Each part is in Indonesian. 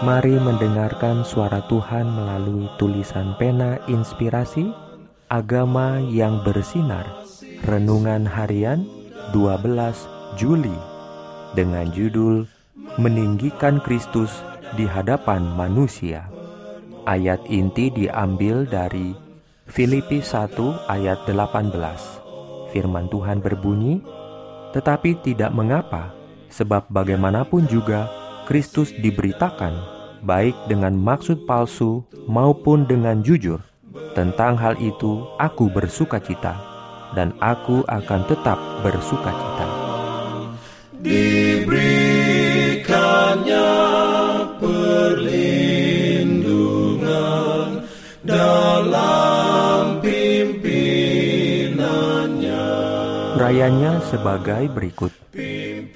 Mari mendengarkan suara Tuhan melalui tulisan pena inspirasi Agama yang bersinar Renungan harian 12 Juli Dengan judul Meninggikan Kristus di hadapan manusia. Ayat inti diambil dari Filipi 1 ayat 18 Firman Tuhan berbunyi Tetapi tidak mengapa Sebab bagaimanapun juga Kristus diberitakan, baik dengan maksud palsu maupun dengan jujur. Tentang hal itu, aku bersuka cita, dan aku akan tetap bersuka cita. Diberikannya perlindungan dalam pimpinannya. Rayanya sebagai berikut.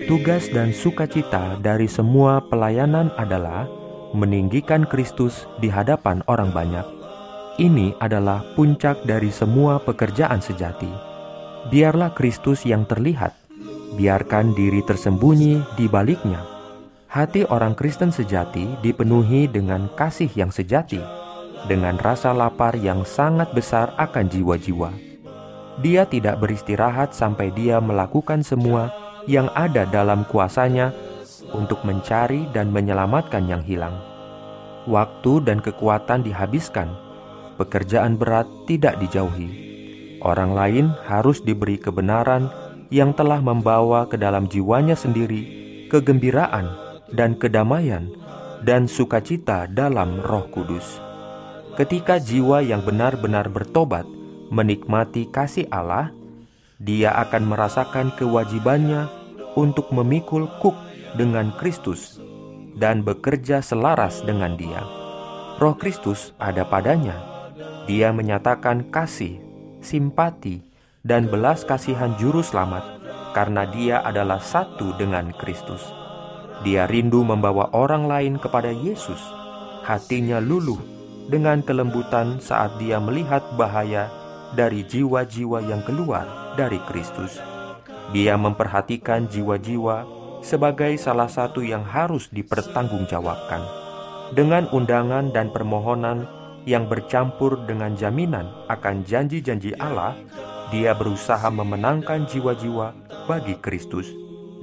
Tugas dan sukacita dari semua pelayanan adalah meninggikan Kristus di hadapan orang banyak. Ini adalah puncak dari semua pekerjaan sejati. Biarlah Kristus yang terlihat, biarkan diri tersembunyi di baliknya. Hati orang Kristen sejati dipenuhi dengan kasih yang sejati, dengan rasa lapar yang sangat besar akan jiwa-jiwa. Dia tidak beristirahat sampai dia melakukan semua yang ada dalam kuasanya untuk mencari dan menyelamatkan yang hilang. Waktu dan kekuatan dihabiskan, pekerjaan berat tidak dijauhi. Orang lain harus diberi kebenaran yang telah membawa ke dalam jiwanya sendiri kegembiraan dan kedamaian dan sukacita dalam Roh Kudus. Ketika jiwa yang benar-benar bertobat menikmati kasih Allah, dia akan merasakan kewajibannya untuk memikul kuk dengan Kristus dan bekerja selaras dengan Dia. Roh Kristus ada padanya. Dia menyatakan kasih, simpati, dan belas kasihan juru selamat karena dia adalah satu dengan Kristus. Dia rindu membawa orang lain kepada Yesus. Hatinya luluh dengan kelembutan saat dia melihat bahaya dari jiwa-jiwa yang keluar dari Kristus. Dia memperhatikan jiwa-jiwa sebagai salah satu yang harus dipertanggungjawabkan. Dengan undangan dan permohonan yang bercampur dengan jaminan akan janji-janji Allah, dia berusaha memenangkan jiwa-jiwa bagi Kristus,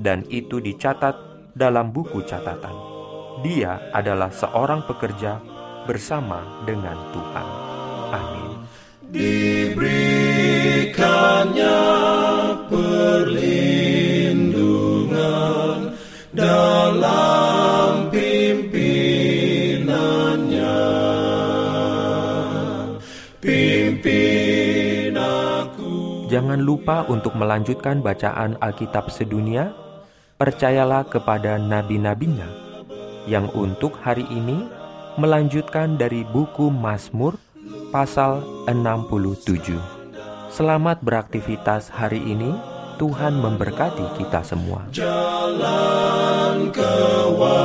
dan itu dicatat dalam buku catatan. Dia adalah seorang pekerja bersama dengan Tuhan. Pimpin aku. Jangan lupa untuk melanjutkan bacaan Alkitab sedunia. Percayalah kepada nabi-nabinya yang untuk hari ini melanjutkan dari buku Mazmur pasal 67. Selamat beraktivitas hari ini. Tuhan memberkati kita semua. Jalan kewajiban,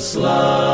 jalan keselamatan.